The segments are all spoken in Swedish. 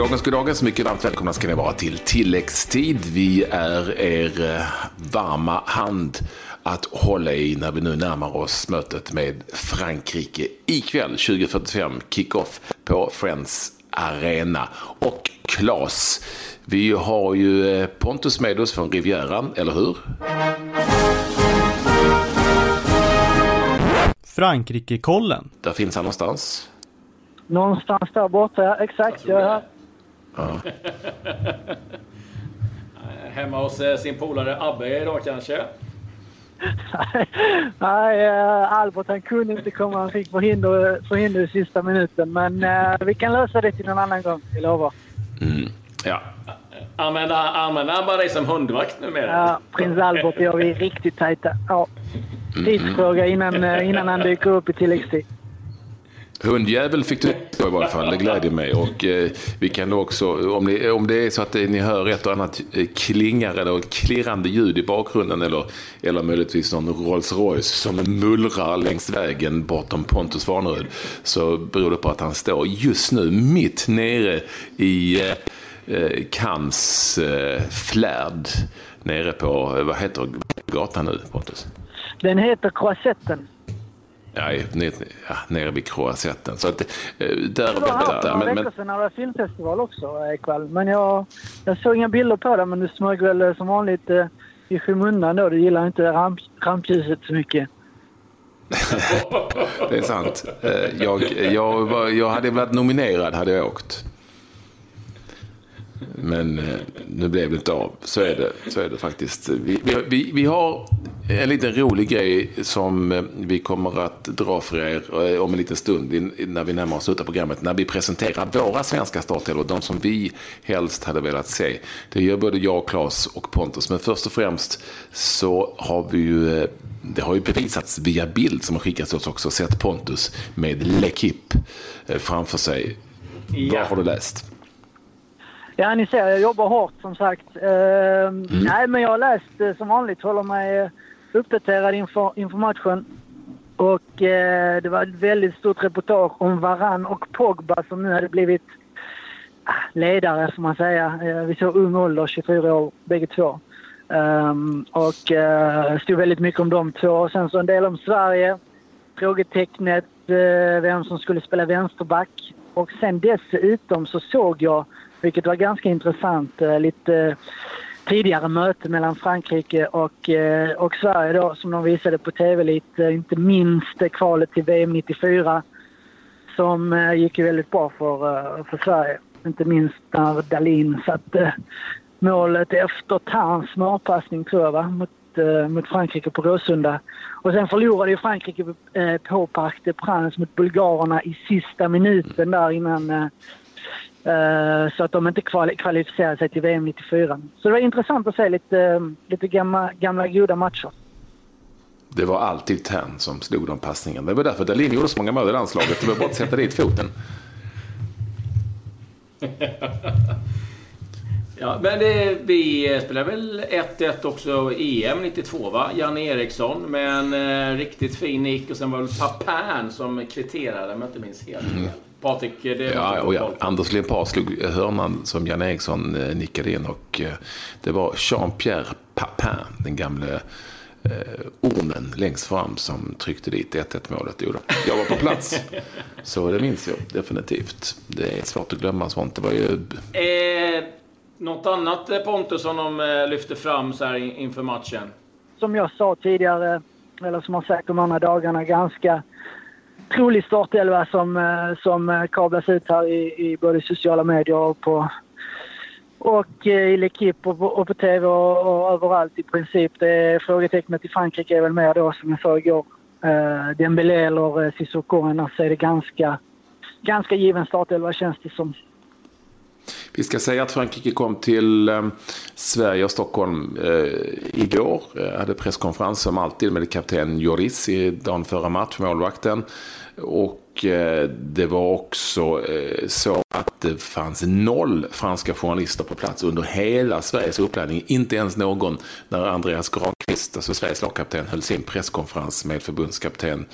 Goddagens, goddagens. Mycket varmt välkomna ska ni vara till tilläggstid. Vi är er eh, varma hand att hålla i när vi nu närmar oss mötet med Frankrike ikväll 20.45 kickoff på Friends Arena. Och Klas, vi har ju eh, Pontus med oss från Rivieran, eller hur? Frankrike-kollen. Där finns han någonstans. Någonstans där borta, ja. Exakt. Jag är här. Ja. Hemma hos eh, sin polare Abbe idag kanske? Nej, eh, Albert han kunde inte komma. Han fick förhinder, förhinder i sista minuten. Men eh, vi kan lösa det till någon annan gång, jag lovar. Mm. Ja, Använder, använder han bara dig som hundvakt numera? Ja, prins Albert och jag, vi är riktigt tajta. Ja. Tidsfråga innan, innan han dyker upp i tilläggstid. Hundjävel fick du i varje fall, det gläder mig. Och eh, vi kan då också, om det, om det är så att ni hör ett och annat eh, klingar eller klirrande ljud i bakgrunden eller, eller möjligtvis någon Rolls Royce som mullrar längs vägen bortom Pontus Farnerud så beror det på att han står just nu mitt nere i eh, eh, eh, flärd nere på, eh, vad heter gatan nu Pontus? Den heter Croisetten. Ja, nere, ja, nere vid Croisetten. Så att, eh, där Det var här för några veckor sedan när det var filmfestival också eh, ikväll. Men jag, jag såg inga bilder på det, men du smög väl som vanligt eh, i skymundan då. Du gillar inte ramp, rampljuset så mycket. det är sant. Jag, jag, jag hade varit nominerad hade jag åkt. Men eh, nu blev det inte av. Så är det, så är det faktiskt. Vi, vi, vi, har en liten rolig grej som eh, vi kommer att dra för er eh, om en liten stund när vi närmar oss slutet av programmet. När vi presenterar våra svenska startelvor, de som vi helst hade velat se. Det gör både jag, Claes och Pontus. Men först och främst så har vi ju det har ju bevisats via bild som har skickats oss också, sett Pontus med L'Equipe framför sig. Vad har du läst? Ja, ni ser, jag jobbar hårt som sagt. Eh, Nej, men jag har läst eh, som vanligt, håller mig eh, uppdaterad inför, inför matchen. Och eh, det var ett väldigt stort reportage om Varann och Pogba som nu hade blivit ah, ledare, får man säga. Eh, vid så ung ålder, 24 år bägge två. Um, och uh, stod väldigt mycket om de två. Och sen så en del om Sverige, frågetecknet, eh, vem som skulle spela vänsterback. Och sen dessutom så såg jag, vilket var ganska intressant, eh, lite eh, tidigare möte mellan Frankrike och, eh, och Sverige då, som de visade på tv lite. Inte minst kvalet till VM 94 som gick ju väldigt bra för, för Sverige. Inte minst när Dalin satte målet efter Tarns smörpassning tror jag va? Mot, mot Frankrike på Råsunda. Och sen förlorade ju Frankrike på Parc des Princes mot bulgarerna i sista minuten där innan eh, så att de inte kvali- kvalificerade sig till VM 94. Så det var intressant att se lite, eh, lite gamla, gamla goda matcher. Det var alltid Tern som slog de passningarna. Det var därför Dahlin gjorde så många mål i landslaget. Det var bara att sätta dit foten. Ja, men det, vi spelar väl 1-1 också EM 92 va? Janne Eriksson med en eh, riktigt fin nick och sen var det Papin som kvitterade om jag inte minns helt fel. Patrik, det är. Ja, och ja. Anders Limpar slog hörnan som Jan Eriksson eh, nickade in och eh, det var Jean-Pierre Papin, den gamle eh, ormen längst fram som tryckte dit 1-1 målet. Jo. Jag var på plats. Så det minns jag definitivt. Det är svårt att glömma sånt. Det var ju... Eh, något annat eh, Pontus som de lyfter fram så här in- inför matchen? som jag sa tidigare, eller som har sagt de andra dagarna, ganska trolig startelva som, eh, som eh, kablas ut här i, i både sociala medier och på och eh, i L'Equipe och, på- och på TV och, och överallt i princip. Det är, frågetecknet i Frankrike är väl mer då, som jag sa igår, eh, Dembélé eller Cissoko. Annars är det ganska, ganska given startelva känns det som. Vi ska säga att Frankrike kom till eh, Sverige och Stockholm eh, igår. Eh, hade presskonferens som alltid med kapten Joris i dagen före match, målvakten. Och eh, det var också eh, så att det fanns noll franska journalister på plats under hela Sveriges uppladdning. Inte ens någon när Andreas Granqvist, alltså Sveriges lagkapten, höll sin presskonferens med förbundskapten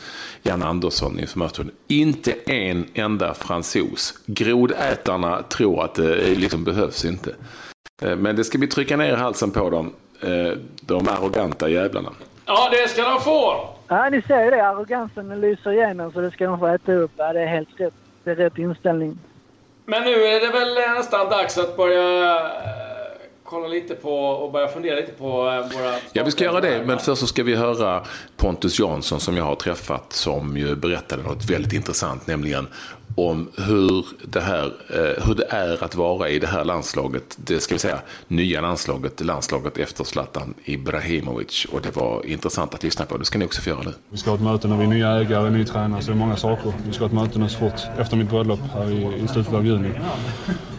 Jan Andersson inför mötet. Inte en enda fransos. Grodätarna tror att det eh, liksom behövs inte. Eh, men det ska vi trycka ner halsen på dem. Eh, de arroganta jävlarna. Ja, det ska de få! Ja, ni ser ju det. Arrogansen lyser igenom så det ska de få äta upp. Ja, det är helt rätt. Det är rätt inställning. Men nu är det väl nästan dags att börja eh, kolla lite på och börja fundera lite på eh, våra... Ja, vi ska göra det. Men först så ska vi höra Pontus Jansson som jag har träffat som ju berättade något väldigt intressant, nämligen om hur det, här, eh, hur det är att vara i det här landslaget. Det ska vi säga nya landslaget, landslaget efter Zlatan Ibrahimovic. Och det var intressant att lyssna på. Det ska ni också få göra nu. Vi ska ha ett möte när vi är nya ägare, ny tränare, så det är många saker. Vi ska ha ett möte nu så fort efter mitt bröllop här i, i slutet av juni.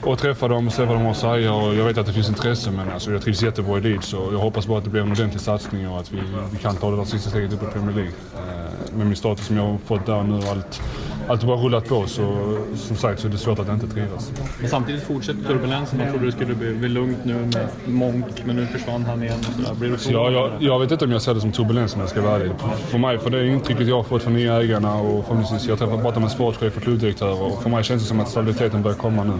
Och träffa dem och se vad de har att säga. Och jag vet att det finns intresse men alltså, jag trivs jättebra i Leeds. Så jag hoppas bara att det blir en ordentlig satsning och att vi, vi kan ta det där sista steget upp i Premier League. Eh, med min status som jag har fått där nu och allt allt har bara rullat på så som sagt så är det svårt att inte trivas. Men samtidigt fortsätter turbulensen. Man trodde det skulle bli, bli lugnt nu med Monk men nu försvann han igen. Och Blir det ja, jag, jag, vet inte om jag ser det som turbulens om jag ska vara ärlig. För mig, för det intrycket jag har fått från nya ägarna och förhoppningsvis, jag träffat pratat med sportchef och klubbdirektör och för mig känns det som att stabiliteten börjar komma nu.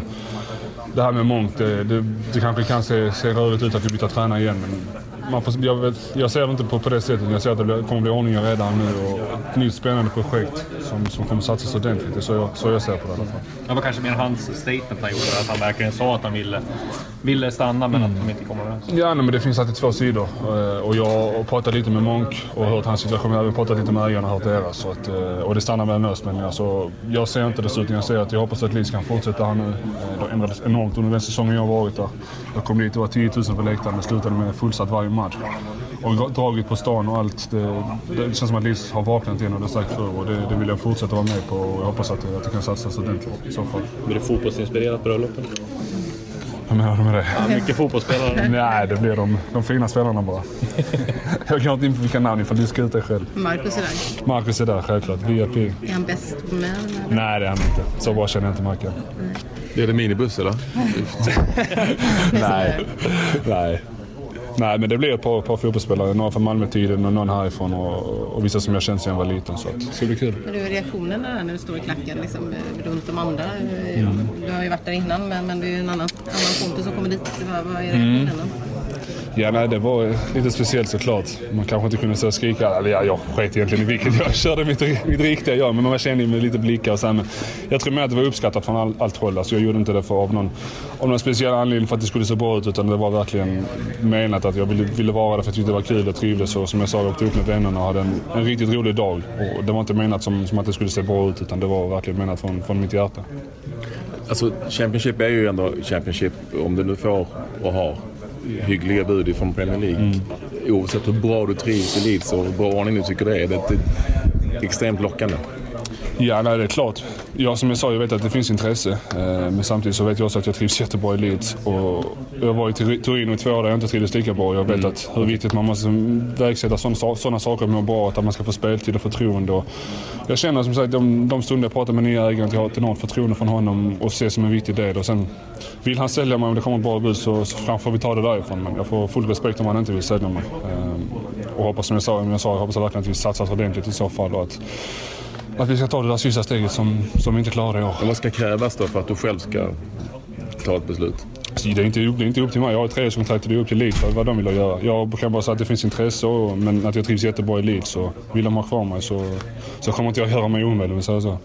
Det här med Monk, det, det, det kanske kan se, se rörigt ut att vi byter tränare igen men man får, jag, vet, jag ser det inte på, på det sättet. Jag ser att det kommer bli ordning och reda nu och ett nytt spännande projekt som, som kommer satsas ordentligt. Det är så jag, så jag ser på det i alla fall. Det var kanske mer hans statement han gjorde, att han verkligen sa att han ville, ville stanna men mm. att de inte kom överens. Ja, nej, men det finns alltid två sidor. Eh, och jag har pratat lite med Monk och hört hans situation. Jag har även pratat lite med ägarna och hört deras. Så att, eh, och det stannar mellan oss. Men alltså, jag ser inte utan jag ser att jag hoppas att Leeds kan fortsätta här nu. Eh, det har ändrats enormt under den säsongen jag har varit där. Jag kom dit, det var 10 000 på läktaren. Det slutade med fullsatt varje match och dragit på stan och allt. Det, det känns som att Lis har vaknat igen och det sagt förr och det, det, vill jag fortsätta vara med på och jag hoppas att, att det kan satsas ordentligt i så fall. Blir det fotbollsinspirerat bröllop? Vad menar du med det? Ja, mycket fotbollsspelare. Nej, det blir de, de fina spelarna bara. jag kan inte in på vilka namn ifall du ska ut dig själv. Marcus är där. Marcus är där, självklart. VIP. Är han bäst med? Nej, det är han inte. Så bra känner jag inte Marcus. Blir det minibuss eller? Nej. Nej. Nej, men det blir ett par, par fotbollsspelare. Några från Malmötiden och någon härifrån och, och vissa som jag känt sedan jag var liten. Så att, det ska bli kul. Men du, reaktionerna när du står i klacken liksom, runt de andra? Mm. Du har ju varit där innan, men, men det är ju en annan, annan kompis som kommer dit. Vad, vad är reaktionerna? Mm. Ja, nej, det var lite speciellt såklart. Man kanske inte kunde stå och skrika. Eller ja, jag sket egentligen i vilket. Jag körde mitt, mitt riktiga jag. Men man kände med lite blickar och så här, Men jag tror mer att det var uppskattat från all, allt håll. Alltså, jag gjorde inte det för, av, någon, av någon speciell anledning för att det skulle se bra ut. Utan det var verkligen menat att jag ville, ville vara där för att jag tyckte det var kul och trivdes. Och som jag sa, jag åkte upp med vännerna och hade en, en riktigt rolig dag. Och det var inte menat som, som att det skulle se bra ut. Utan det var verkligen menat från, från mitt hjärta. Alltså Championship är ju ändå Championship. Om du nu får och har hyggliga bud från Premier League. Mm. Oavsett hur bra du trivs i Leeds och hur bra ordning du tycker det är. Det är extremt lockande. Ja, nej, det är klart. Ja, som jag sa, jag vet att det finns intresse. Eh, men samtidigt så vet jag också att jag trivs jättebra i Leeds. Och jag var i Turin i två år där jag inte trivdes lika bra. Jag vet mm. att hur viktigt man måste vägsätta sådana, saker med att må bra. Att man ska få speltid och förtroende. Och jag känner som sagt, de, de stunder jag pratar med nya ägaren, att jag har ett enormt förtroende från honom och ser som en viktig del. Och sen vill han sälja mig om det kommer ett bra bud så, så får vi ta det därifrån. Men jag får full respekt om han inte vill sälja mig. Eh, och hoppas som jag sa, jag sa jag hoppas verkligen att vi satsar ordentligt i så fall. Och att, att vi ska ta det där sista steget som, som vi inte klarade i år. vad ska krävas då för att du själv ska ta ett beslut? Det är, inte, det är inte upp till mig. Jag har ett treårskontrakt och det är upp till Leeds vad de vill göra. Jag kan bara säga att det finns intresse och, men att jag trivs jättebra i Leeds. Så vill de ha kvar mig så, så kommer inte jag göra mig omöjlig om så. Mm.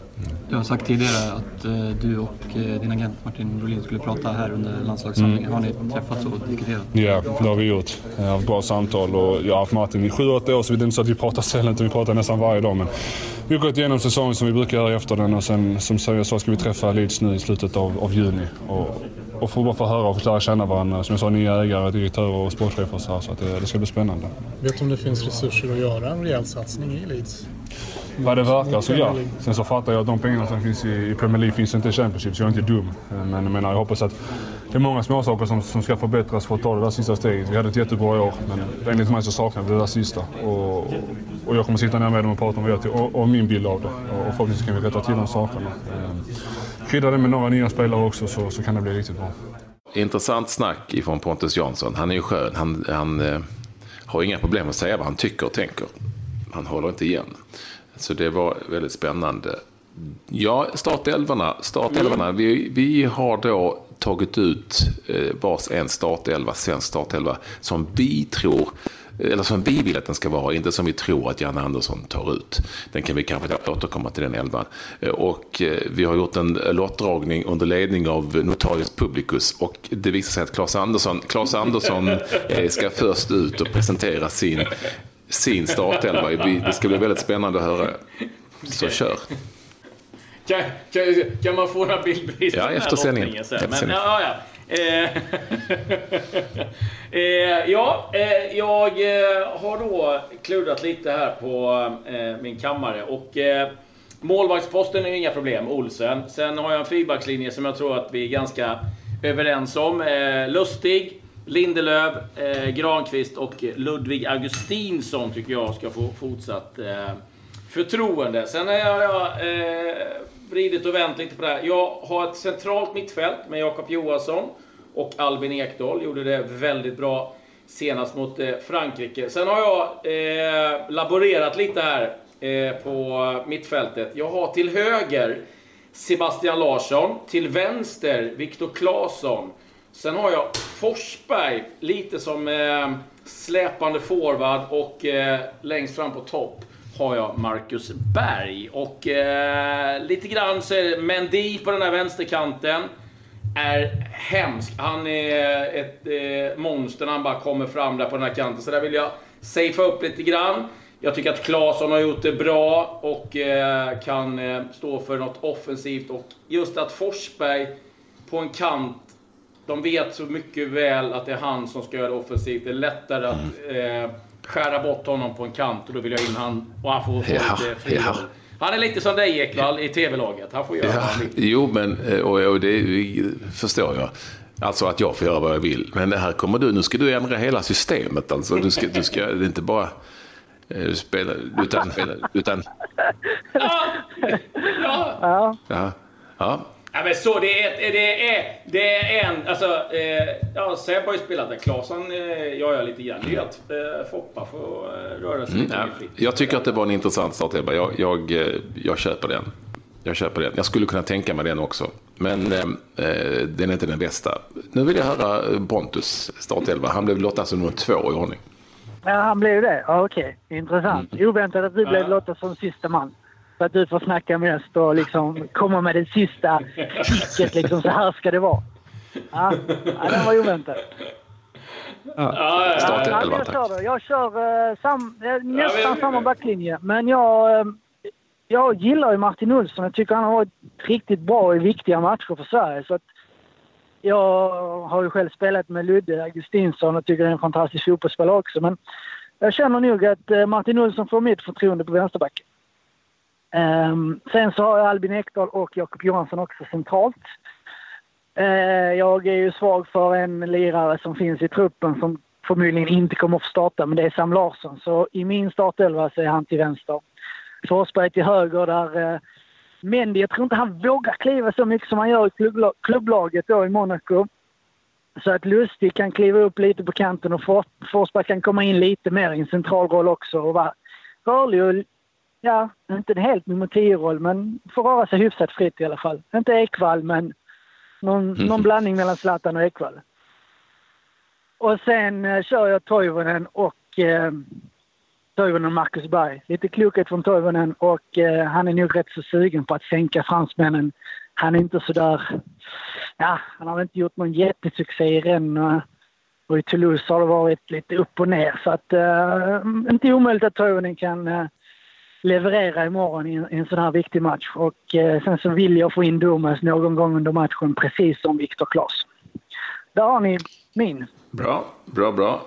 Du har sagt tidigare att eh, du och eh, din agent Martin Brolin skulle prata här under landslagssamlingen. Mm. Har ni träffats och diskuterat? Ja, det har vi gjort. Jag har haft bra samtal och jag har haft Martin i sju, åtta år så det är inte så att vi pratar sällan utan vi pratar nästan varje dag. Men vi har gått igenom säsongen som vi brukar göra efter den och sen som jag sa ska vi träffa Leeds nu i slutet av, av juni. Och, och få bara få höra och lära känna varandra. Som jag sa, nya ägare, direktörer och sportchefer så, här, så att det, det, ska bli spännande. Vet du om det finns resurser att göra en rejäl satsning i Leeds? Vad det verkar så ja. Sen så fattar jag att de pengarna som finns i, Premier League finns inte i Championship så jag är inte dum. Men jag menar, jag hoppas att det är många små saker som, som ska förbättras för att ta det där sista steget. Vi hade ett jättebra år, men enligt mig så saknar vi det där sista. Och, och jag kommer sitta ner med dem och prata om vad jag och, och min bild av det. Och, och förhoppningsvis kan vi rätta till de sakerna. Krydda det med några nya spelare också så, så kan det bli riktigt bra. Intressant snack ifrån Pontus Jansson. Han är ju skön. Han, han eh, har inga problem att säga vad han tycker och tänker. Han håller inte igen. Så det var väldigt spännande. Ja, startelvorna. startelvorna. Vi, vi har då tagit ut eh, vars en startelva, svensk startelva, som vi tror eller som vi vill att den ska vara, inte som vi tror att Janne Andersson tar ut. Den kan vi kanske återkomma till den elvan. Eh, och eh, vi har gjort en lottdragning under ledning av Notarius Publicus och det visar sig att Claes Andersson, Claes Andersson eh, ska först ut och presentera sin, sin startelva. Det ska bli väldigt spännande att höra. Så kör. Kan, kan, kan man få några bildbevis ja, efter sändningen. Men, ja, ja. Eh, eh, ja, eh, jag har då kludrat lite här på min kammare och målvaktsposten är inga problem, Olsen. Sen har jag en fyrbackslinje som jag tror att vi är ganska överens om. Lustig, Lindelöf, Granqvist och Ludvig Augustinsson tycker jag ska få fortsatt förtroende. Sen har jag vridit och vänt lite på det här. Jag har ett centralt mittfält med Jakob Johansson och Albin Ekdal. Gjorde det väldigt bra senast mot eh, Frankrike. Sen har jag eh, laborerat lite här eh, på mittfältet. Jag har till höger Sebastian Larsson. Till vänster Viktor Claesson. Sen har jag Forsberg lite som eh, släpande forward och eh, längst fram på topp har jag Marcus Berg. Och eh, lite grann så är det Mendy på den här vänsterkanten. Är hemsk. Han är ett eh, monster när han bara kommer fram där på den här kanten. Så där vill jag safea upp lite grann. Jag tycker att Claesson har gjort det bra och eh, kan eh, stå för något offensivt. Och just att Forsberg på en kant de vet så mycket väl att det är han som ska göra det offensivt. Det är lättare att eh, skära bort honom på en kant och då vill jag in han och han får, ja, lite friroll. Ja. Han är lite som dig Ekvall i TV-laget. Han får göra ja, vad han vill. Jo, men eh, och, och det förstår jag. Alltså att jag får göra vad jag vill. Men här kommer du, nu ska du ändra hela systemet. Alltså, du ska, du ska, det är inte bara eh, spela, utan... utan ja. ja. ja. ja. Ja, men så det är, det är, det är en, alltså, eh, ja Seb har ju spelat där. Claesson eh, gör jag lite grann. Det är att eh, Foppa får eh, röra sig mm, fritt. Jag tycker att det var en intressant start Ebba. Jag, jag, eh, jag köper den. Jag köper den. Jag skulle kunna tänka mig den också. Men eh, eh den är inte den bästa. Nu vill jag höra Pontus startelva. Han blev lottad som nummer två i ordning. Ja, han blev det? Ja, Okej, okay. intressant. Mm. Oväntat att du blev lottad som sista man. Så att du får snacka mest och liksom komma med det sista kicket. Liksom, så här ska det vara. Ja, ja den var oväntad. Ja. Ja, ja, ja. jag kör, jag kör uh, sam, uh, nästan samma backlinje. Men jag, uh, jag gillar ju Martin Olsson. Jag tycker han har varit riktigt bra i viktiga matcher för Sverige. Så att jag har ju själv spelat med Ludde Augustinsson och tycker det är en fantastisk fotbollsspelare också. Men jag känner nog att Martin Olsson får mitt förtroende på vänsterbacken. Ehm, sen så har jag Albin Ekdal och Jakob Johansson också centralt. Ehm, jag är ju svag för en lirare som finns i truppen som förmodligen inte kommer att få starta, men det är Sam Larsson. Så i min startelva så är han till vänster. Forsberg till höger där Men Mendy, jag tror inte han vågar kliva så mycket som han gör i klubbla klubblaget då i Monaco. Så att Lustig kan kliva upp lite på kanten och Forsberg kan komma in lite mer i en central roll också och vara rörlig och ja, inte en helt nummer 10-roll, men får röra sig hyfsat fritt i alla fall. Inte Ekvall, men någon, mm. någon blandning mellan Zlatan och Ekvall. Och sen eh, kör jag Toivonen och eh, Toivonen Marcus Berg. Lite klokhet från Toivonen och eh, han är nog rätt så sugen på att sänka fransmännen. Han är inte så där... Ja, han har inte gjort någon jättesuccé i Rennes och i Toulouse har det varit lite upp och ner. Så att, eh, inte omöjligt att Toivonen kan eh, leverera imorgon i en, i en sån här viktig match. Och eh, sen så vill jag få in Domas någon gång under matchen, precis som Viktor Claes. Där har ni min. Bra, bra, bra.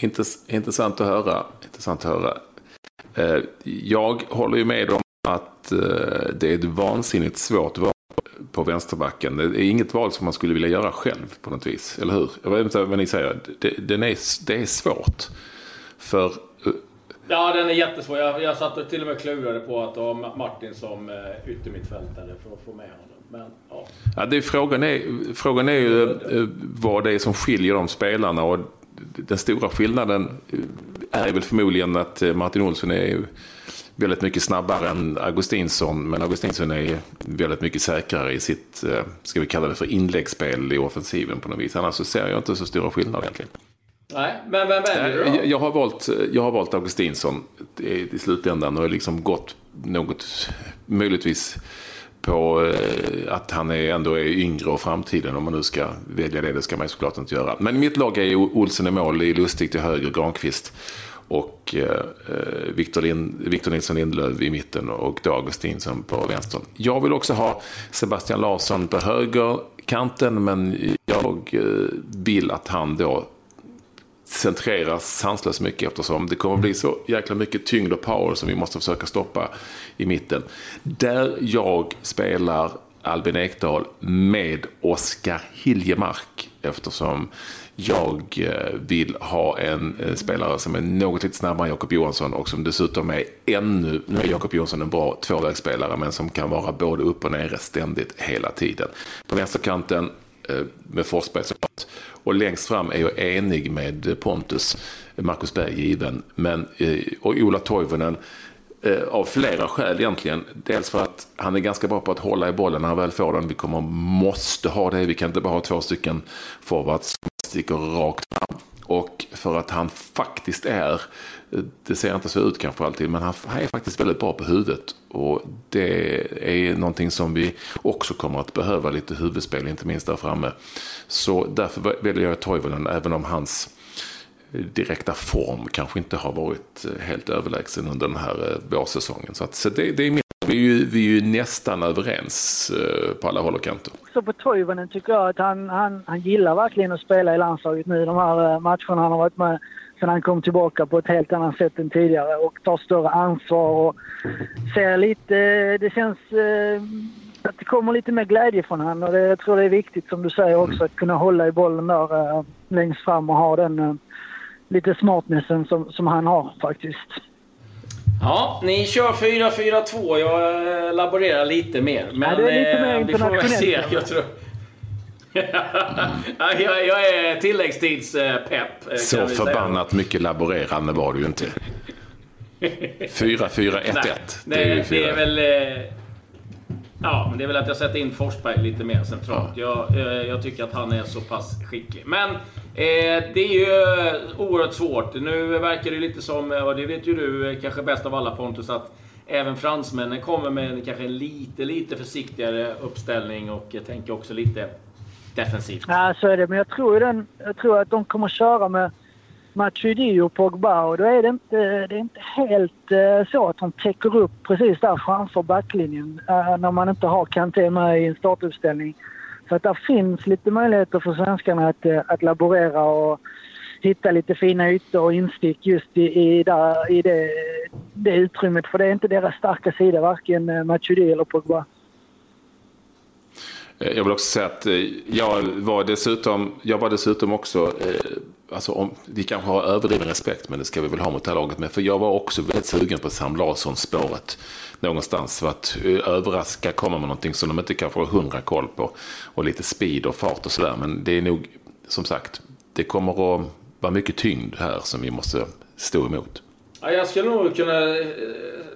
Intress intressant att höra. Intressant att höra. Eh, jag håller ju med om att eh, det är ett vansinnigt svårt val på vänsterbacken. Det är inget val som man skulle vilja göra själv på något vis. Eller hur? Jag vet inte vad ni säger. Det, den är, det är svårt. För... Ja, den är jättesvår. Jag, jag satt och till och med klurade på att ha Martin som eh, yttermittfältare för att få med honom. Men, ja. Ja, det är, frågan, är, frågan är ju eh, vad det är som skiljer de spelarna. Och den stora skillnaden eh, är väl förmodligen att Martin Olsson är väldigt mycket snabbare än Augustinsson. Men Augustinsson är väldigt mycket säkrare i sitt, ska vi kalla det för inläggsspel i offensiven på något vis. Annars så ser jag inte så stora skillnader egentligen. Nej, men vem väljer du då? Jag, har valt, jag har valt Augustinsson i, i slutändan och liksom gått något, möjligtvis på eh, att han är, ändå är yngre och framtiden. Om man nu ska välja det, det ska man ju såklart inte göra. Men mitt lag är Olsen i mål, i Lustig till höger, Granqvist och eh, eh, Victor, Lind, Victor Nilsson Lindelöf i mitten och då Augustinsson på vänster. Jag vill också ha Sebastian Larsson på högerkanten men jag eh, vill att han då centreras sanslöst mycket eftersom det kommer bli så jäkla mycket tyngd och power som vi måste försöka stoppa i mitten. Där jag spelar Albin Ekdal med Oskar Hiljemark eftersom jag eh, vill ha en eh, spelare som är något lite snabbare än Jakob Johansson och som dessutom är ännu, nu är Jakob Johansson en bra tvåvägsspelare men som kan vara både upp och nere ständigt hela tiden. På vänsterkanten eh, med Forsberg såklart. Och längst fram är jag enig med Pontus, Marcus Berg given, men, eh, och Ola Toivonen eh, av flera skäl egentligen. Dels för att han är ganska bra på att hålla i bollen när han väl får den. Vi kommer måste ha det. Vi kan inte bara ha två stycken forwards som sticker rakt fram. Och för att han faktiskt är, det ser inte så ut kanske alltid, men han är faktiskt väldigt bra på huvudet. Och det är någonting som vi också kommer att behöva lite huvudspel, inte minst där framme. Så därför väljer jag Toivonen, även om hans eh, direkta form kanske inte har varit eh, helt överlägsen under den här eh, vårsäsongen. Så, att, så det, det är min vi är, ju, vi är ju nästan överens på alla håll och kanter. Så på Toivonen tycker jag att han, han, han gillar verkligen att spela i landslaget nu. De här matcherna han har varit med sen han kom tillbaka på ett helt annat sätt än tidigare och tar större ansvar och ser lite... Det känns att det kommer lite mer glädje från honom och det, jag tror det är viktigt som du säger också att kunna hålla i bollen där längst fram och ha den lite smartnessen som, som han har faktiskt. Ja, ni kör 4-4-2. Jag laborerar lite mer. Men ja, det är lite mer eh, vi får väl se. internationellt. Jag tror... Ja, jag, jag är tilläggstidspepp. Så förbannat mycket laborerande var du ju inte. 4-4-1-1. Nej, ju det, är väl... eh, Ja, men det är väl att jag sätter in Forsberg lite mer centralt. Jag, eh, jag tycker att han är så pass skicklig. Men eh, det är ju oerhört svårt. Nu verkar det lite som, och det vet ju du eh, kanske bäst av alla Pontus, att även fransmännen kommer med en, kanske en lite, lite försiktigare uppställning och tänker också lite defensivt. Ja, så är det. Men jag tror, den, jag tror att de kommer köra med Matuidi och Pogba och då är det inte, det är inte helt eh, så att de täcker upp precis där framför backlinjen eh, när man inte har Kanté med i en startuppställning. Så att där finns lite möjligheter för svenskarna att, eh, att laborera och hitta lite fina ytor och instick just i, i, där, i det, det utrymmet. För det är inte deras starka sida, varken eh, Matuidi eller Pogba. Eh, jag vill också säga att eh, jag var dessutom, jag var dessutom också, eh, alltså om, vi kanske har överdriven respekt, men det ska vi väl ha mot det här laget med. För jag var också väldigt sugen på Sam Larsson-spåret någonstans. För att överraska, komma med någonting som de inte kanske har hundra koll på. Och lite speed och fart och sådär. Men det är nog, som sagt, det kommer att vara mycket tyngd här som vi måste stå emot. Ja, jag skulle nog kunna eh,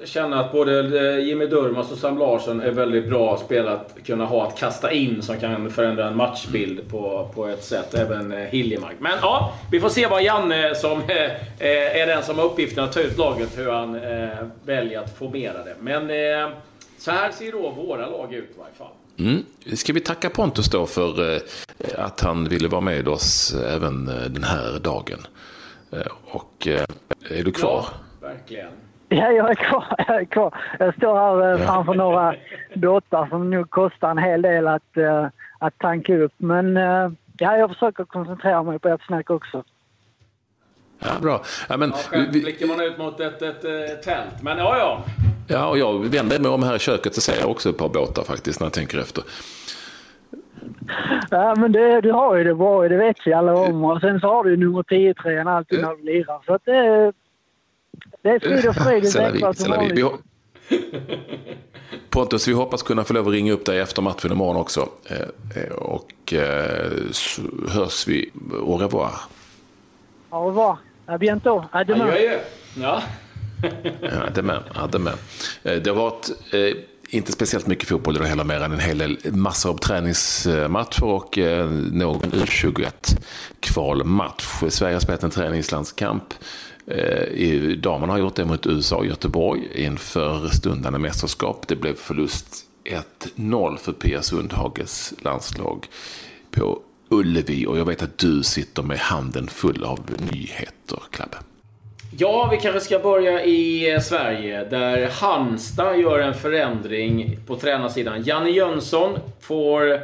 känna att både eh, Jimmy Durmaz och Sam Larsson är väldigt bra spelare att kunna ha att kasta in som kan förändra en matchbild på, på ett sätt. Även eh, Hiljemark. Men ja, vi får se vad Janne som är den som har uppgiften att ta ut laget, hur han väljer att formera det. Men så här ser då våra lag ut i varje fall. Mm. Ska vi tacka Pontus då för att han ville vara med oss även den här dagen? Eh, Och eh, är du kvar? Ja, verkligen. Ja, jag är kvar. Jag, är kvar. jag står här eh, framför några båtar som nog kostar en hel del att, att tanka upp. Men ja, jag försöker koncentrera mig på ert snack också. Ja, bra. Ja, men, Ja, själv blickar man ut mot ett, ett, eh, tält. Men ja, ja. Ja, och jag vänder mig om här i köket så ser jag också ett par båtar faktiskt när jag tänker efter. Ja, men det, du har ju det bra det vet vi alla om. Och sen så har du ju nummer 10-tröjan alltid när du lirar. Så att det, det är frid och fröjd i Växjö som vanligt. Pontus, vi hoppas kunna få lov att ringa upp dig efter matchen imorgon också. Eh, eh, Och eh, så hörs vi. Au revoir. Au revoir. À bientôt. À demain. Adjö. Ja. Ja, det med. Ja, det har varit inte speciellt mycket fotboll idag heller, mer än en hel del massor av träningsmatcher och eh, någon U21-kvalmatch. Sverige har spelat en träningslandskamp. Eh, Damerna har gjort det mot USA och Göteborg inför stundande mästerskap. Det blev förlust 1-0 för Pia Sundhages landslag på Ullevi. Och jag vet att du sitter med handen full av nyheter, Klabbe. Ja, vi kanske ska börja i eh, Sverige där Halmstad gör en förändring på tränarsidan. Janne Jönsson får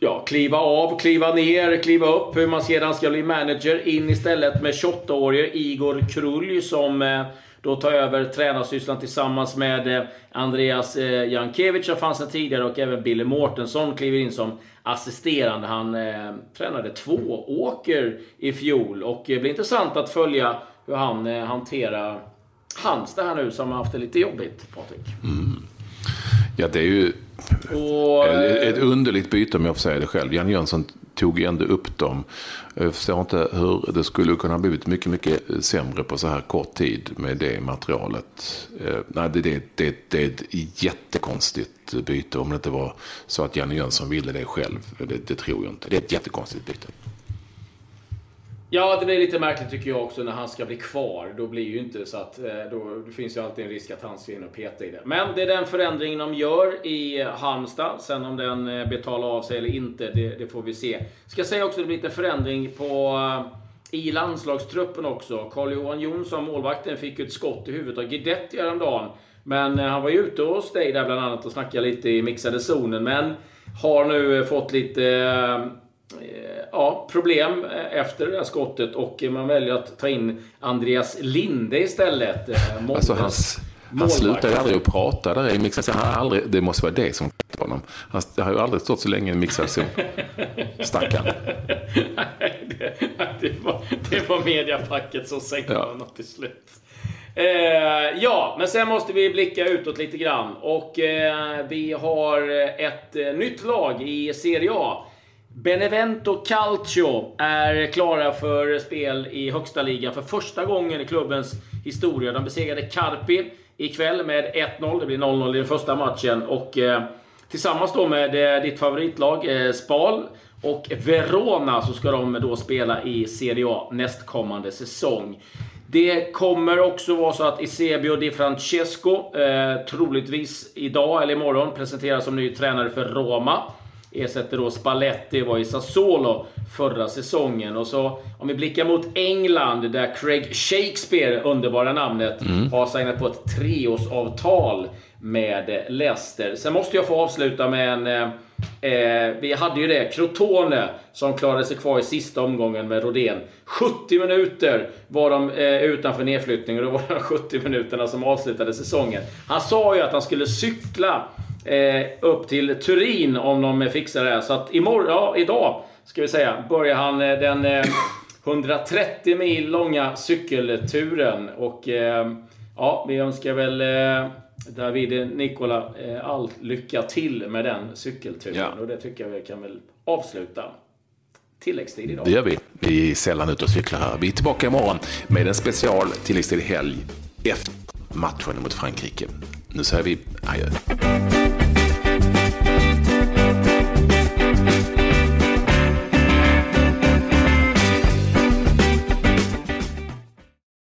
ja, kliva av, kliva ner, kliva upp. Hur man sedan ska bli manager. In istället med 28-årige Igor Krulj som eh, då tar över tränarsysslan tillsammans med eh, Andreas Jankevic Jankiewicz som fanns sedan tidigare och även Billy Mårtensson kliver in som assisterande. Han eh, tränade två åker i fjol och det blir intressant att följa hur han eh, hanterar Halmstad här nu som har haft det lite jobbigt, Patrik. Ja, det är ju Och, eh, ett underligt byte om jag får säga det själv. Jan Jönsson tog ju ändå upp dem. Jag förstår inte hur det skulle kunna ha blivit mycket, mycket sämre på så här kort tid med det materialet. Eh, Nej, det, det, det, det är ett jättekonstigt byte om det inte var så att Janne Jönsson ville det själv. Det, det tror jag inte. Det är ett jättekonstigt byte. Ja, det blir lite märkligt tycker jag också när han ska bli kvar. Då blir ju inte så att... Eh, då finns ju alltid en risk att han ska in och peta i det. Men det är den förändringen de gör i Halmstad. Sen om den eh, betalar av sig eller inte, det, det får vi se. Ska säga också att det blir lite förändring på... Eh, I landslagstruppen också. Carl-Johan Jonsson, målvakten, fick ju ett skott i huvudet av Guidetti häromdagen. Men han var ju ute hos dig där bland annat och snackade lite i mixade zonen. Men har nu fått lite eh, ja, problem eh, efter det där skottet och man väljer att ta in Andreas Linde istället. eh, Moldes Alltså hans, han målvakt. slutar ju aldrig att prata där i mixad aldrig, Det måste vara det som klippte honom. Han har ju aldrig stått så länge i en mixad zon. Stackarn. Det, det, var, det var mediapacket som sänkte Ja. honom till slut. Eh, ja, men sen måste vi blicka utåt lite grann. Och eh, vi har ett nytt lag i Serie A. Benevento Calcio är klara för spel i högsta ligan för första gången i klubbens historia. De besegrade Carpi ikväll med 1-0. Det blir 0-0 i den första matchen. Och eh, tillsammans då med eh, ditt favoritlag eh, Spal och Verona så ska de då spela i Serie A nästkommande säsong. Det kommer också vara så att Eusebio Di Francesco eh, troligtvis idag eller imorgon presenteras som ny tränare för Roma. Ersätter då Spalletti, var i Sassuolo förra säsongen. Och så om vi blickar mot England där Craig Shakespeare, underbara namnet, har signat på ett treårsavtal med Leicester. Sen måste jag få avsluta med en... Eh, eh, vi hade ju det, Crotone, som klarade sig kvar i sista omgången med Rodén. 70 minuter var de eh, utanför nedflyttning och det var de 70 minuterna som avslutade säsongen. Han sa ju att han skulle cykla eh, upp till Turin om de fixar det här. Så att imorgon, ja, idag ska vi säga, börjar han eh, den eh, 130 mil långa cykelturen. Och eh, ja, vi önskar väl eh, David Nikola eh, all lycka till med den cykelturen. Ja. Och det tycker jag vi kan väl avsluta. Tilläggstid idag. Det gör vi. Vi är sällan ute och cyklar här. Vi är tillbaka imorgon med en special tilläggstid helg efter matchen mot Frankrike. Nu säger vi adjö.